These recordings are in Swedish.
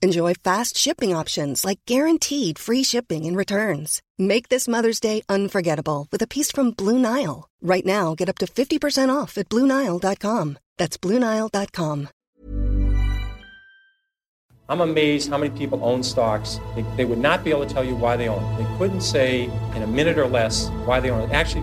Enjoy fast shipping options like guaranteed free shipping and returns. Make this Mother's Day unforgettable with a piece from Blue Nile. Right now, get up to 50% off at BlueNile.com. That's BlueNile.com. I'm amazed how many people own stocks. They, they would not be able to tell you why they own. They couldn't say in a minute or less why they own it. Actually,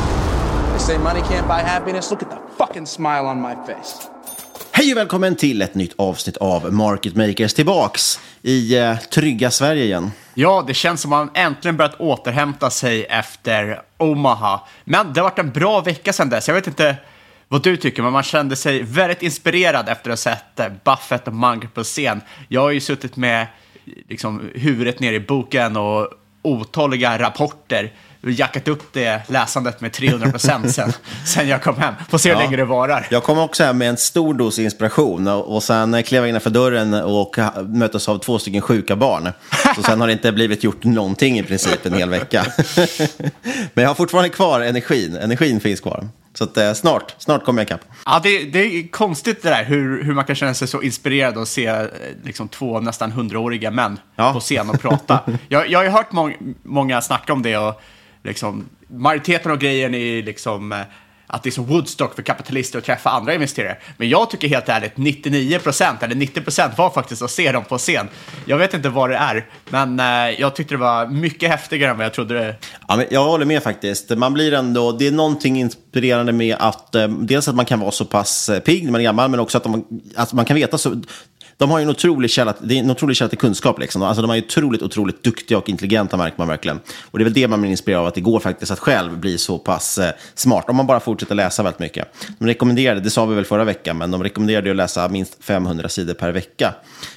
Say money can't buy happiness. Look at the fucking smile on my face. Hej och välkommen till ett nytt avsnitt av Market Makers tillbaks i eh, trygga Sverige igen. Ja, det känns som man äntligen börjat återhämta sig efter Omaha. Men det har varit en bra vecka sedan dess. Jag vet inte vad du tycker, men man kände sig väldigt inspirerad efter att ha sett eh, Buffett och Munger på scen. Jag har ju suttit med liksom, huvudet ner i boken och otaliga rapporter jackat upp det läsandet med 300 procent sen, sen jag kom hem. Får se hur Ja. länge det varar. Jag kom också hem med en stor dos inspiration och, och sen eh, klev jag innanför dörren och ha- möttes av två stycken sjuka barn. Så sen har det inte blivit gjort någonting i princip en hel vecka. Men jag har fortfarande kvar energin. Energin finns kvar. Så att, eh, snart, snart kommer jag ikapp. Ja, det, det är konstigt det där hur, hur man kan känna sig så inspirerad och se eh, liksom, två nästan hundraåriga män på scen och prata. jag, jag har ju hört mång, många snacka om det och liksom, majoriteten av grejen är liksom eh, att det är som Woodstock för kapitalister att träffa andra investerare. Men jag tycker helt ärligt 99% eller 90% var faktiskt att se dem på scen. Jag vet inte vad det är, men eh, jag tyckte det var mycket häftigare än vad jag trodde det Ja, men jag håller med faktiskt. Man blir ändå, det är någonting inspirerande med att eh, dels att man kan vara så pass pigg när man är gammal, men också att man, att man kan veta så... De har ju en otrolig källa, det är en otrolig källa till kunskap. Liksom. Alltså, de är ju otroligt, otroligt duktiga och intelligenta märker man verkligen. Och det är väl det man blir inspirerad av, att det går faktiskt att själv bli så pass eh, smart. Om man bara fortsätter läsa väldigt mycket. De rekommenderade, det sa vi väl förra veckan, men de rekommenderade att läsa minst 500 sidor per vecka.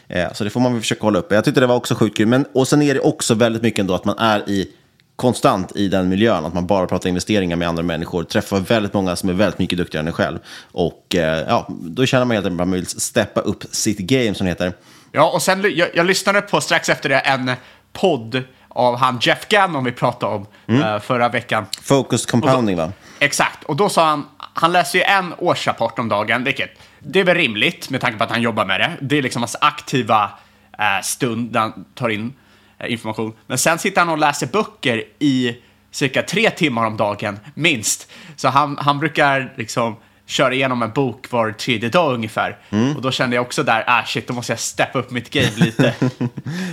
Eh, så det får man väl försöka hålla uppe. Jag tyckte det var också sjukt kul. Men, och sen är det också väldigt mycket ändå att man är i konstant i den miljön, att man bara pratar investeringar med andra människor, träffar väldigt många som är väldigt mycket duktigare än en själv. Och eh, ja, då känner man helt enkelt att man vill steppa upp sitt game, som det heter. Ja, och sen jag, jag lyssnade på strax efter det en podd av han Jeff Gannon vi pratade om Mm. eh, förra veckan. Focused compounding, va? Exakt, och då sa han, han läser ju en årsrapport om dagen, vilket det är väl rimligt med tanke på att han jobbar med det. Det är liksom hans aktiva eh, stund där han tar in. Eh, information. Men sen sitter han och läser böcker i cirka tre timmar om dagen, minst. Så han, han brukar liksom köra igenom en bok var tredje dag ungefär. Mm. Och då kände jag också där, ah shit, då måste jag steppa upp mitt game lite.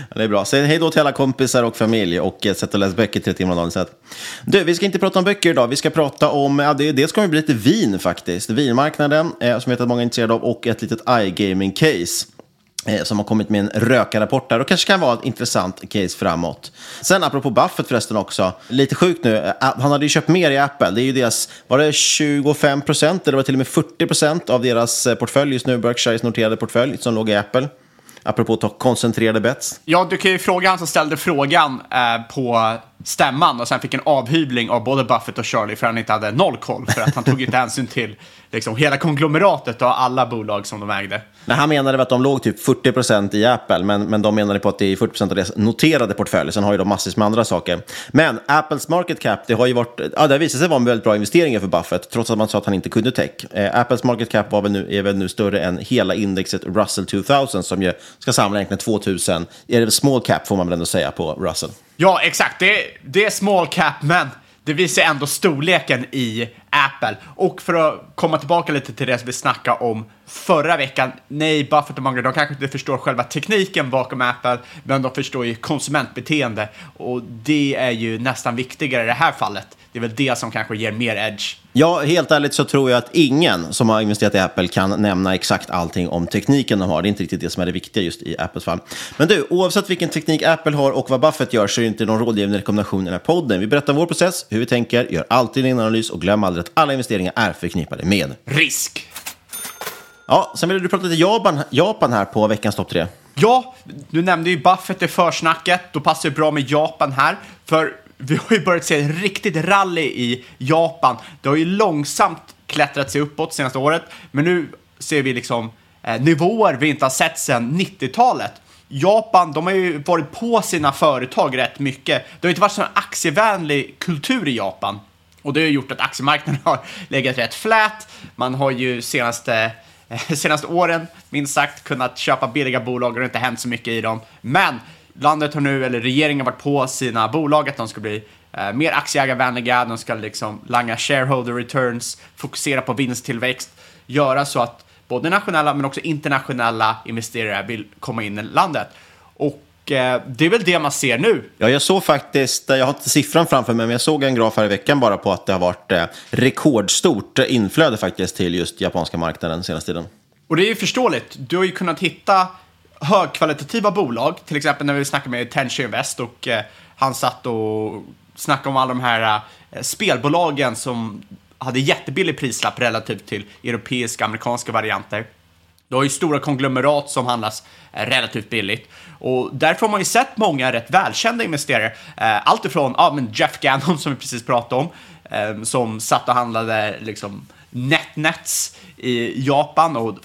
Ja, det är bra. Säg hej då till alla kompisar och familj och eh, sätt och läs böcker tre timmar om dagen istället. Du, vi ska inte prata om böcker idag. Vi ska prata om, ja, det, det ska bli lite vin faktiskt. Vinmarknaden, eh, som jag vet att många är intresserade av, och ett litet iGaming-case. Eh, som har kommit med en rökarrapport där och kanske kan vara ett intressant case framåt. Sen apropå Buffett förresten också, lite sjukt nu, eh, han hade ju köpt mer i Apple. Det är ju deras, var det 25 procent eller var det till och med 40 procent av deras eh, portfölj just nu, Berkshires noterade portfölj som låg i Apple. Apropå att ta koncentrerade bets. Ja, du kan ju fråga han som ställde frågan eh, på stämman och sen fick en avhyvling av både Buffett och Charlie för att han inte hade noll koll för att han tog inte hänsyn till liksom, hela konglomeratet och alla bolag som de ägde. Men han menade att de låg typ 40 procent i Apple, men, men de menade på att det är 40 procent av deras noterade portfölj. Sen har ju de massvis med andra saker. Men Apples market cap, det har ju varit, ja, det har visat sig vara en väldigt bra investering för Buffett, trots att man sa att han inte kunde tech. Eh, Apples market cap var väl nu, är väl nu större än hela indexet Russell 2000, som ju ska samla egentligen 2000. Är det small cap får man väl ändå säga på Russell. Ja, exakt. Det, det är small cap, men det visar ändå storleken i Apple. Och för att komma tillbaka lite till det som vi snackade om förra veckan. Nej, Buffett och Munger, de kanske inte förstår själva tekniken bakom Apple, men de förstår ju konsumentbeteende. Och det är ju nästan viktigare i det här fallet. Det är väl det som kanske ger mer edge. Ja, helt ärligt så tror jag att ingen som har investerat i Apple kan nämna exakt allting om tekniken de har. Det är inte riktigt det som är det viktiga just i Apples fall. Men du, oavsett vilken teknik Apple har och vad Buffett gör så är det inte någon rådgivande rekommendation i den här podden. Vi berättar vår process, hur vi tänker, gör alltid en analys och glöm aldrig att alla investeringar är förknippade med risk. Ja, sen vill du prata lite Japan, Japan här på veckans topp tre. Ja, du nämnde ju Buffett i försnacket. Då passar det bra med Japan här. För vi har ju börjat se ett riktigt rally i Japan. Det har ju långsamt klättrat sig uppåt senaste året, men nu ser vi liksom eh, nivåer vi inte har sett sedan 90-talet. Japan, de har ju varit på sina företag rätt mycket. Det har inte varit så aktievänlig kultur i Japan. Och det har gjort att aktiemarknaden har legat rätt flät. Man har ju senaste, eh, senaste åren, minst sagt, kunnat köpa billiga bolag och det har inte hänt så mycket i dem. Men landet har nu, eller regeringen har varit på sina bolag att de ska bli eh, mer aktieägarvänliga, de ska liksom langa shareholder returns, fokusera på vinsttillväxt, göra så att både nationella men också internationella investerare vill komma in i landet. Och eh, det är väl det man ser nu. Ja, jag såg faktiskt, jag har inte siffran framför mig, men jag såg en graf här i veckan bara på att det har varit eh, rekordstort inflöde faktiskt till just japanska marknaden senaste tiden. Och det är ju förståeligt. Du har ju kunnat hitta högkvalitativa bolag, till exempel när vi snackade med Tenshu Invest och eh, han satt och snackade om alla de här eh, spelbolagen som hade jättebillig prislapp relativt till europeiska amerikanska varianter. Du har ju stora konglomerat som handlas eh, relativt billigt och därför har man ju sett många rätt välkända investerare. Eh, allt ifrån ja, men Jeff Gannon som vi precis pratade om, eh, som satt och handlade liksom netnets i Japan och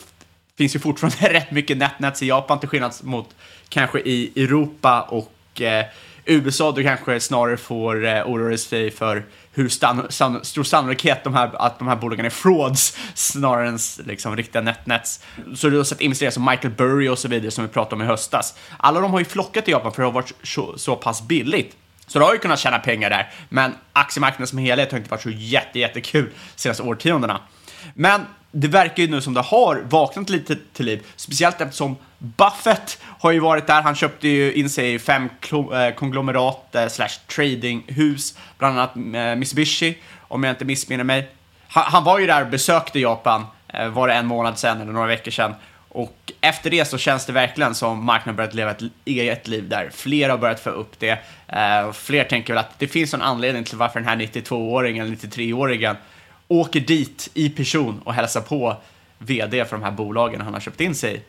finns ju fortfarande rätt mycket netnets i Japan till skillnad mot kanske i Europa och eh, USA. Du kanske snarare får eh, oroa dig för hur stan, san, stor sannolikhet de här, att de här bolagen är frauds snarare än liksom, riktiga netnets. Så du har sett investerare som Michael Burry och så vidare som vi pratade om i höstas. Alla de har ju flockat till Japan för det har varit så, så pass billigt. Så du har ju kunnat tjäna pengar där, men aktiemarknaden som helhet har inte varit så jätte, jättekul senaste årtiondena. Men det verkar ju nu som det har vaknat lite till liv, speciellt eftersom Buffett har ju varit där. Han köpte ju in sig i fem eh, konglomerat slash tradinghus, bland annat eh, Mitsubishi, om jag inte missminner mig. Han, var ju där och besökte Japan, eh, var det en månad sedan eller några veckor sedan. Och efter det så känns det verkligen som marknaden börjat leva ett eget liv där. Fler har börjat få upp det. fler tänker väl att det finns en anledning till varför den här 92-åringen eller 93-åringen åker dit i person och hälsar på vd för de här bolagen han har köpt in sig i.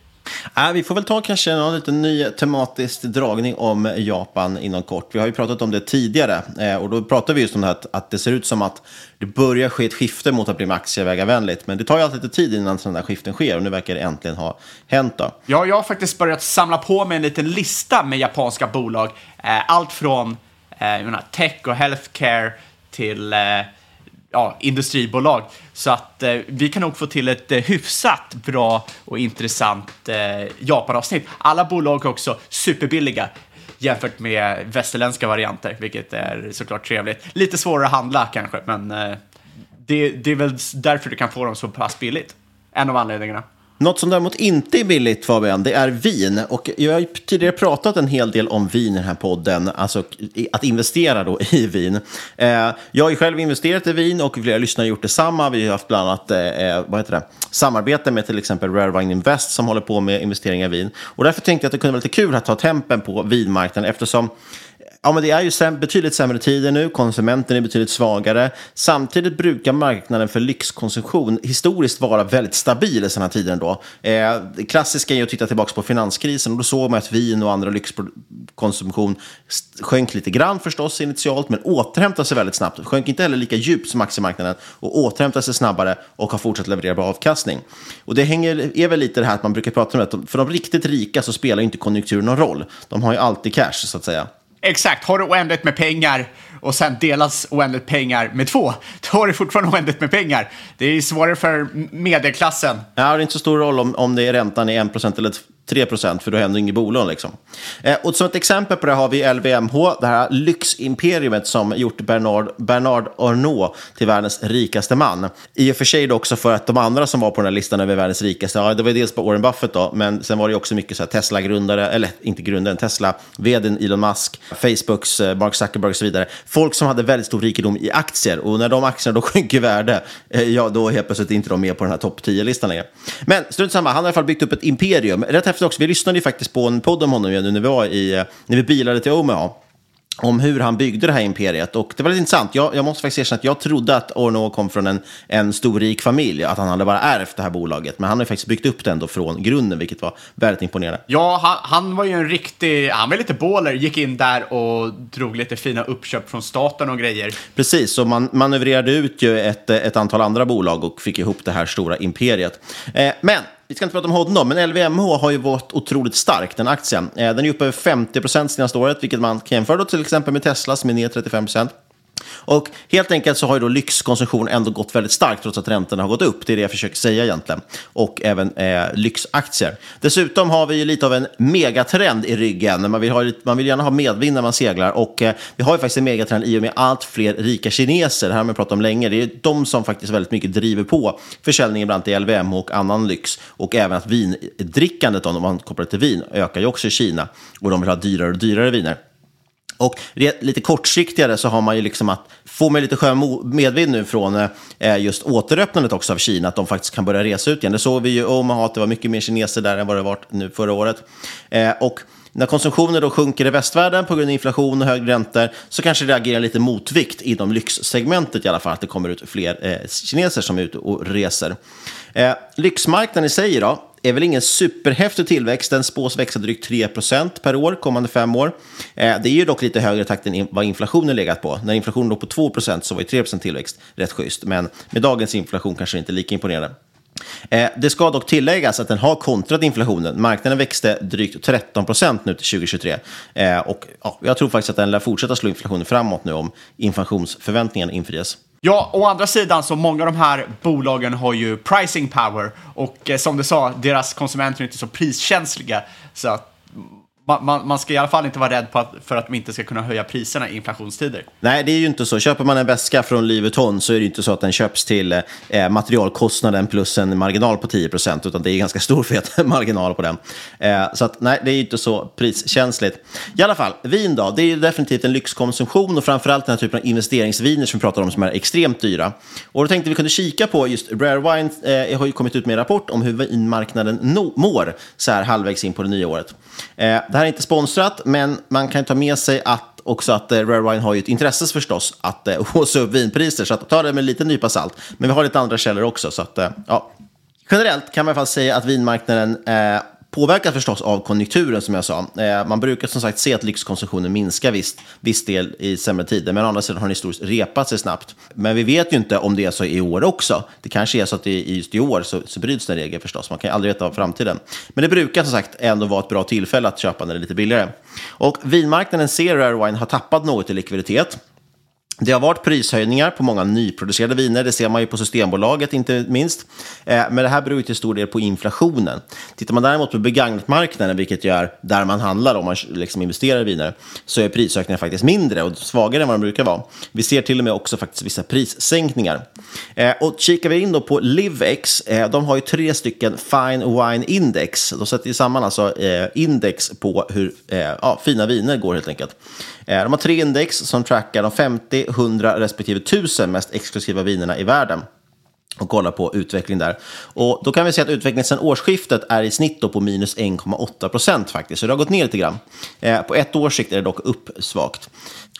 Äh, vi får väl ta kanske någon liten ny tematisk dragning om Japan inom kort. Vi har ju pratat om det tidigare eh, och då pratade vi just om det här att, att det ser ut som att det börjar ske ett skifte mot att bli aktieägarvänligt. Men det tar ju alltid lite tid innan sådana där skiften sker och nu verkar det äntligen ha hänt. Då. Ja, jag har faktiskt börjat samla på mig en liten lista med japanska bolag. Eh, allt från eh, tech och healthcare till eh, ja, industribolag. Så att eh, vi kan nog få till ett eh, hyfsat bra och intressant eh, Japan-avsnitt. Alla bolag är också superbilliga. jämfört med västerländska varianter, vilket är såklart trevligt. Lite svårare att handla kanske, men eh, det, det är väl därför du kan få dem så pass billigt. En av anledningarna. Något som däremot inte är billigt Fabian, det är vin. Och jag har tidigare pratat en hel del om vin i den här podden, alltså att investera då i vin. Eh, jag har ju själv investerat i vin och flera lyssnare har gjort detsamma. Vi har haft bland annat eh, eh vad heter det? samarbete med till exempel Rare Wine Invest som håller på med investeringar i vin. Och därför tänkte jag att det kunde vara lite kul att ta tempen på vinmarknaden eftersom Ja, men det är ju säm betydligt sämre tider nu. Konsumenten är betydligt svagare. Samtidigt brukar marknaden för lyxkonsumtion historiskt vara väldigt stabil i sådana tider ändå. Eh, det klassiska är att titta tillbaka på finanskrisen och då såg man att vin och andra lyxkonsumtion sjönk lite grann förstås initialt, men återhämtade sig väldigt snabbt. Sjönk inte heller lika djupt som aktiemarknaden och återhämtade sig snabbare och har fortsatt leverera bra avkastning. Och det hänger, är väl lite det här att man brukar prata om att för de riktigt rika så spelar inte konjunkturen någon roll. De har ju alltid cash så att säga. Exakt, har du oändligt med pengar och sen delas oändligt pengar med två, då har du fortfarande oändligt med pengar. Det är svårare för medelklassen. Ja, det är inte så stor roll om, om det är räntan är 1% eller 3 procent, för då händer inget bolån. Liksom. Eh, och som ett exempel på det har vi LVMH, det här lyximperiet som gjort Bernard, Bernard Arnault till världens rikaste man. I och för sig också för att de andra som var på den här listan över världens rikaste, ja, det var dels på Warren Buffett då, men sen var det också mycket så Tesla-grundare, eller inte grundaren, Tesla-vdn Elon Musk, Facebooks eh, Mark Zuckerberg och så vidare. Folk som hade väldigt stor rikedom i aktier och när de aktierna då sjunker i värde, eh, ja då helt plötsligt är inte de med på den här topp 10-listan längre. Men strunt samma, han har i alla fall byggt upp ett imperium. Rätt häftigt också. Vi lyssnade ju faktiskt på en podd om honom nu när vi var i, när vi bilade till Omaha om hur han byggde det här imperiet. Och det var lite intressant. Jag, jag måste faktiskt erkänna att jag trodde att Orno kom från en, en stor rik familj, att han hade bara ärvt det här bolaget. Men han har faktiskt byggt upp det ändå från grunden, vilket var väldigt imponerande. Ja, han, han var ju en riktig, han var lite baller, gick in där och drog lite fina uppköp från staten och grejer. Precis, så man manövrerade ut ju ett, ett antal andra bolag och fick ihop det här stora imperiet. Eh, men vi ska inte prata om honom, men LVMH har ju varit otroligt stark, den aktien. Eh, den är uppe över 50 procent senaste året, vilket man kan jämföra då till exempel med Tesla som är ner 35 procent. Och helt enkelt så har ju då lyxkonsumtion ändå gått väldigt starkt trots att räntorna har gått upp. Det är det jag försöker säga egentligen. Och även eh, lyxaktier. Dessutom har vi ju lite av en megatrend i ryggen. Man vill, ha, man vill gärna ha medvind när man seglar. Och eh, vi har ju faktiskt en megatrend i och med allt fler rika kineser. Det här har man pratat om länge. Det är de som faktiskt väldigt mycket driver på försäljningen bland annat i LVM och annan lyx. Och även att vindrickandet, om man kopplar det till vin, ökar ju också i Kina. Och de vill ha dyrare och dyrare viner. Och lite kortsiktigare så har man ju liksom att få med lite skön medvind nu från eh, just återöppnandet också av Kina, att de faktiskt kan börja resa ut igen. Det såg vi ju i Omaha, att det var mycket mer kineser där än vad det varit nu förra året. Eh, och när konsumtionen då sjunker i västvärlden på grund av inflation och högre räntor så kanske det agerar lite motvikt inom lyxsegmentet i alla fall, att det kommer ut fler eh, kineser som är ute och reser. Eh, lyxmarknaden i sig då, är väl ingen superhäftig tillväxt. Den spås växa drygt 3% per år kommande fem år. Eh, det är ju dock lite högre takt än vad inflationen legat på. När inflationen låg på 2% så var ju 3% tillväxt rätt schysst. Men med dagens inflation kanske det inte är lika imponerande. Eh, det ska dock tilläggas att den har kontrat inflationen. Marknaden växte drygt 13 nu till 2023. Eh, och ja, jag tror faktiskt att den lär fortsätta slå inflationen framåt nu om inflationsförväntningarna infrias. Ja, å andra sidan så många av de här bolagen har ju pricing power och eh, som du sa, deras konsumenter är inte så priskänsliga. Så att man, man, ska i alla fall inte vara rädd på att, för att de inte ska kunna höja priserna i inflationstider. Nej, det är ju inte så. Köper man en väska från Louis Vuitton så är det ju inte så att den köps till eh, materialkostnaden plus en marginal på 10 procent, utan det är ganska stor fet marginal på den. Eh, så att, nej, det är inte så priskänsligt. I alla fall, vin då, det är ju definitivt en lyxkonsumtion och framförallt den här typen av investeringsviner som vi pratar om som är extremt dyra. Och då tänkte vi kunde kika på just Rare Wine, eh, har ju kommit ut med en rapport om hur vinmarknaden no mår så här halvvägs in på det nya året. Eh, det här är inte sponsrat, men man kan ta med sig att också att eh, Rare Wine har ju ett intresse förstås att eh, håsa upp vinpriser, så att ta det med en liten nypa salt. Men vi har lite andra källor också, så att eh, ja. Generellt kan man i alla fall säga att vinmarknaden eh, påverkat förstås av konjunkturen som jag sa. Eh, man brukar som sagt se att lyxkonsumtionen minskar viss, viss del i sämre tider, men å andra sidan har den historiskt repat sig snabbt. Men vi vet ju inte om det är så i år också. Det kanske är så att i, just i år så, så bryts den regeln förstås. Man kan ju aldrig veta om framtiden. Men det brukar som sagt ändå vara ett bra tillfälle att köpa när det är lite billigare. Och vinmarknaden ser Rare Wine har tappat något i likviditet. Det har varit prishöjningar på många nyproducerade viner, det ser man ju på Systembolaget inte minst. Eh, men det här beror ju till stor del på inflationen. Tittar man däremot på begagnatmarknaden, vilket ju är där man handlar om man liksom investerar i viner, så är prisökningarna faktiskt mindre och svagare än vad de brukar vara. Vi ser till och med också faktiskt vissa prissänkningar. Eh, och kikar vi in då på Livex, eh, de har ju tre stycken Fine Wine Index. De sätter ju samman alltså index på hur ja, fina viner går helt enkelt. De har tre index som trackar de 50, 100 respektive 1000 mest exklusiva vinerna i världen och kolla på utveckling där. Och då kan vi se att utvecklingen sedan årsskiftet är i snitt på minus 1,8 procent faktiskt, så det har gått ner lite grann. Eh, på ett års sikt är det dock upp svagt.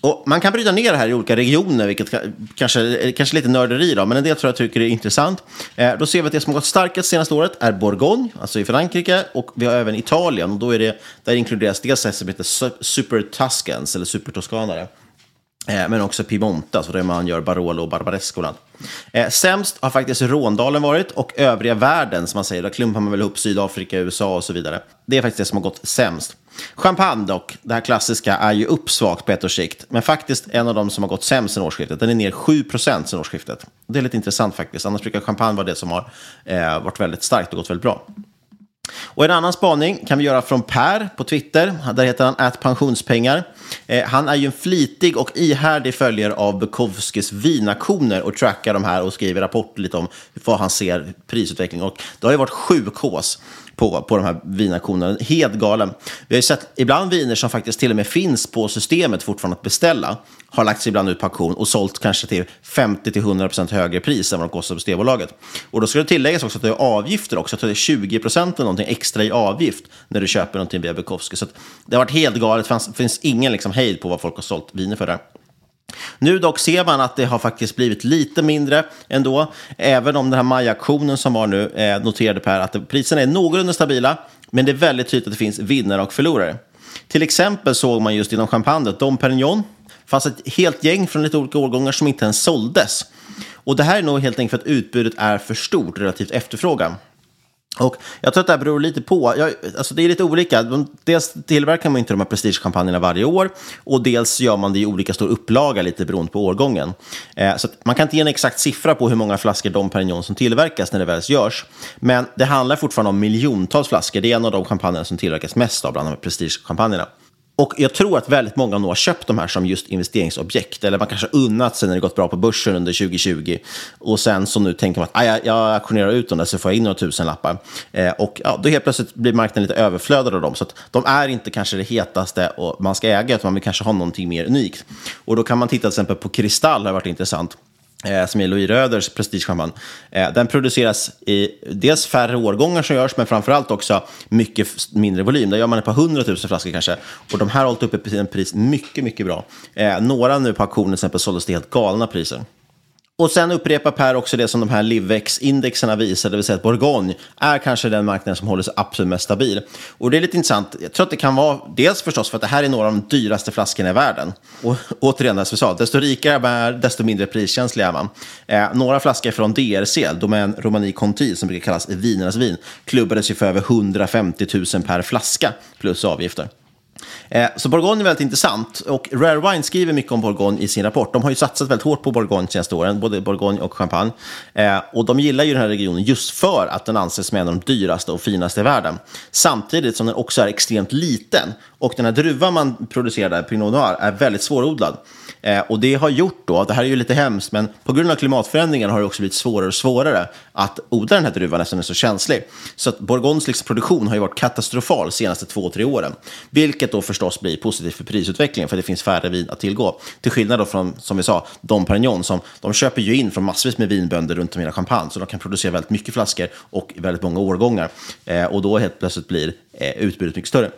Och man kan bryta ner det här i olika regioner, vilket kanske, eh, kanske lite nörderi, då, men en del tror jag tycker det är intressant. Eh, då ser vi att det som har gått starkast senaste året är Bourgogne, alltså i Frankrike, och vi har även Italien. Och då är det, där inkluderas dels det som heter Super Tuscans, eller Super Toscanare. Eh, men också Piemonte, alltså där man gör Barolo och Barbarescolan. Eh, sämst har faktiskt Råndalen varit och övriga världen, som man säger. Där klumpar man väl ihop Sydafrika, USA och så vidare. Det är faktiskt det som har gått sämst. Champagne dock, det här klassiska, är ju uppsvagt på ett års sikt. Men faktiskt en av de som har gått sämst sen årsskiftet. Den är ner 7 procent sen årsskiftet. Det är lite intressant faktiskt. Annars brukar champagne vara det som har eh, varit väldigt starkt och gått väldigt bra. Och en annan spaning kan vi göra från Per på Twitter. Där heter han att pensionspengar. Eh, han är ju en flitig och ihärdig följare av Bukowskis vinaktioner och trackar de här och skriver rapporter lite om vad han ser prisutveckling. Och det har ju varit sju kås på, på de här vinaktionerna. Helt galen. Vi har ju sett ibland viner som faktiskt till och med finns på systemet fortfarande att beställa. Har lagt sig ibland ut på auktion och sålt kanske till 50-100% högre pris än vad de kostar på Systembolaget. Och då ska det tilläggas också att det är avgifter också. Jag tror det är 20% eller någonting extra i avgift när du köper någonting via Bukowski. Så det har varit helt galet. Det finns ingen liksom hejd på vad folk har sålt viner för där. Nu dock ser man att det har faktiskt blivit lite mindre ändå. Även om den här majaktionen som var nu eh, noterade Per att priserna är någorlunda stabila. Men det är väldigt tydligt att det finns vinnare och förlorare. Till exempel såg man just inom champagne, Dom Perignon, fanns ett helt gäng från lite olika årgångar som inte ens såldes. Och det här är nog helt enkelt för att utbudet är för stort relativt efterfrågan. Och jag tror att det här beror lite på, jag, alltså det är lite olika. Dels tillverkar man inte de här prestigekampanjerna varje år och dels gör man det i olika stor upplaga lite beroende på årgången. Eh, så man kan inte ge en exakt siffra på hur många flaskor Dom Perignon som tillverkas när det väl görs. Men det handlar fortfarande om miljontals flaskor. Det är en av de kampanjerna som tillverkas mest av bland de här prestigekampanjerna. Och jag tror att väldigt många nog har köpt de här som just investeringsobjekt. Eller man kanske har unnat sig när det gått bra på börsen under 2020. Och sen så nu tänker man att ah, jag, jag auktionerar ut dem där så får jag in några tusenlappar. Eh, och ja, då helt plötsligt blir marknaden lite överflödad av dem. Så att de är inte kanske det hetaste och man ska äga, utan man vill kanske ha någonting mer unikt. Och då kan man titta till exempel på Kristall, det har varit intressant Eh, som är Louis Röders prestigechampagne. Eh, den produceras i dels färre årgångar som görs, men framförallt också mycket mindre volym. Där gör man ett par hundratusen flaskor kanske. Och de här har hållit uppe sina pris mycket, mycket bra. Eh, några nu på auktionen till exempel såldes till helt galna priser. Och sen upprepar Per också det som de här Livex-indexerna visar, det vill säga att Bourgogne är kanske den marknaden som håller sig absolut mest stabil. Och det är lite intressant. Jag tror att det kan vara, dels förstås för att det här är några av de dyraste flaskorna i världen. Och återigen, som vi sa, desto rikare man är, desto mindre priskänslig är man. Eh, några flaskor från DRC, Domän Romani Conti, som brukar kallas vinernas vin, klubbades ju för över 150 000 per flaska plus avgifter. Eh, så Bourgogne är väldigt intressant och Rare Wine skriver mycket om Bourgogne i sin rapport. De har ju satsat väldigt hårt på Bourgogne de senaste åren, både Bourgogne och Champagne. Eh, och de gillar ju den här regionen just för att den anses som en av de dyraste och finaste i världen. Samtidigt som den också är extremt liten. Och den här druvan man producerar där, Pinot Noir, är väldigt svårodlad. Eh, och det har gjort då, det här är ju lite hemskt, men på grund av klimatförändringarna har det också blivit svårare och svårare att odla den här druvan eftersom den är så känslig. Så att Bourgognes liksom produktion har ju varit katastrofal de senaste två, tre åren. Vilket då förstås blir positivt för prisutvecklingen, för det finns färre vin att tillgå. Till skillnad då från, som vi sa, Dom Perignon, som de köper ju in från massvis med vinbönder runt om i hela Champagne, så de kan producera väldigt mycket flaskor och väldigt många årgångar. Eh, och då helt plötsligt blir eh, utbudet mycket större.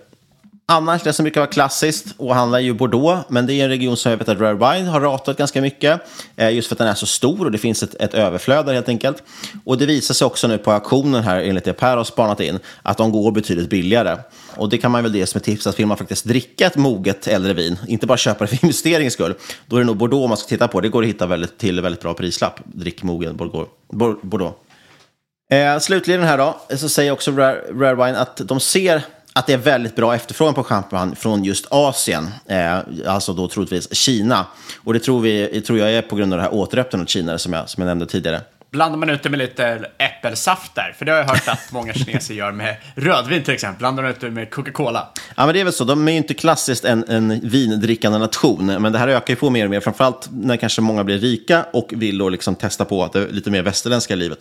Annars, det som brukar vara klassiskt och handlar ju Bordeaux, men det är en region som jag vet att Rare Wine har ratat ganska mycket, eh, just för att den är så stor och det finns ett, ett överflöd där helt enkelt. Och det visar sig också nu på auktionen här, enligt det Per har spanat in, att de går betydligt billigare. Och det kan man väl ge som ett tips, att vill man faktiskt dricka ett moget äldre vin, inte bara köpa det för investeringens skull, då är det nog Bordeaux man ska titta på. Det går att hitta väldigt, till väldigt bra prislapp, drick mogen Bordeaux. Eh, slutligen här då, så säger också Rare, Rare Wine att de ser att det är väldigt bra efterfrågan på champagne från just Asien, eh, alltså då troligtvis Kina. Och det tror, vi, tror jag är på grund av det här återöppnandet av Kina som jag, som jag nämnde tidigare. Blandar man ut det med lite äppelsaft där? För det har jag hört att många kineser gör med rödvin till exempel. Blandar man ut det med Coca-Cola? Ja, men det är väl så. De är ju inte klassiskt en, en vindrickande nation, men det här ökar ju på mer och mer, framförallt när kanske många blir rika och vill liksom testa på det lite mer västerländska livet.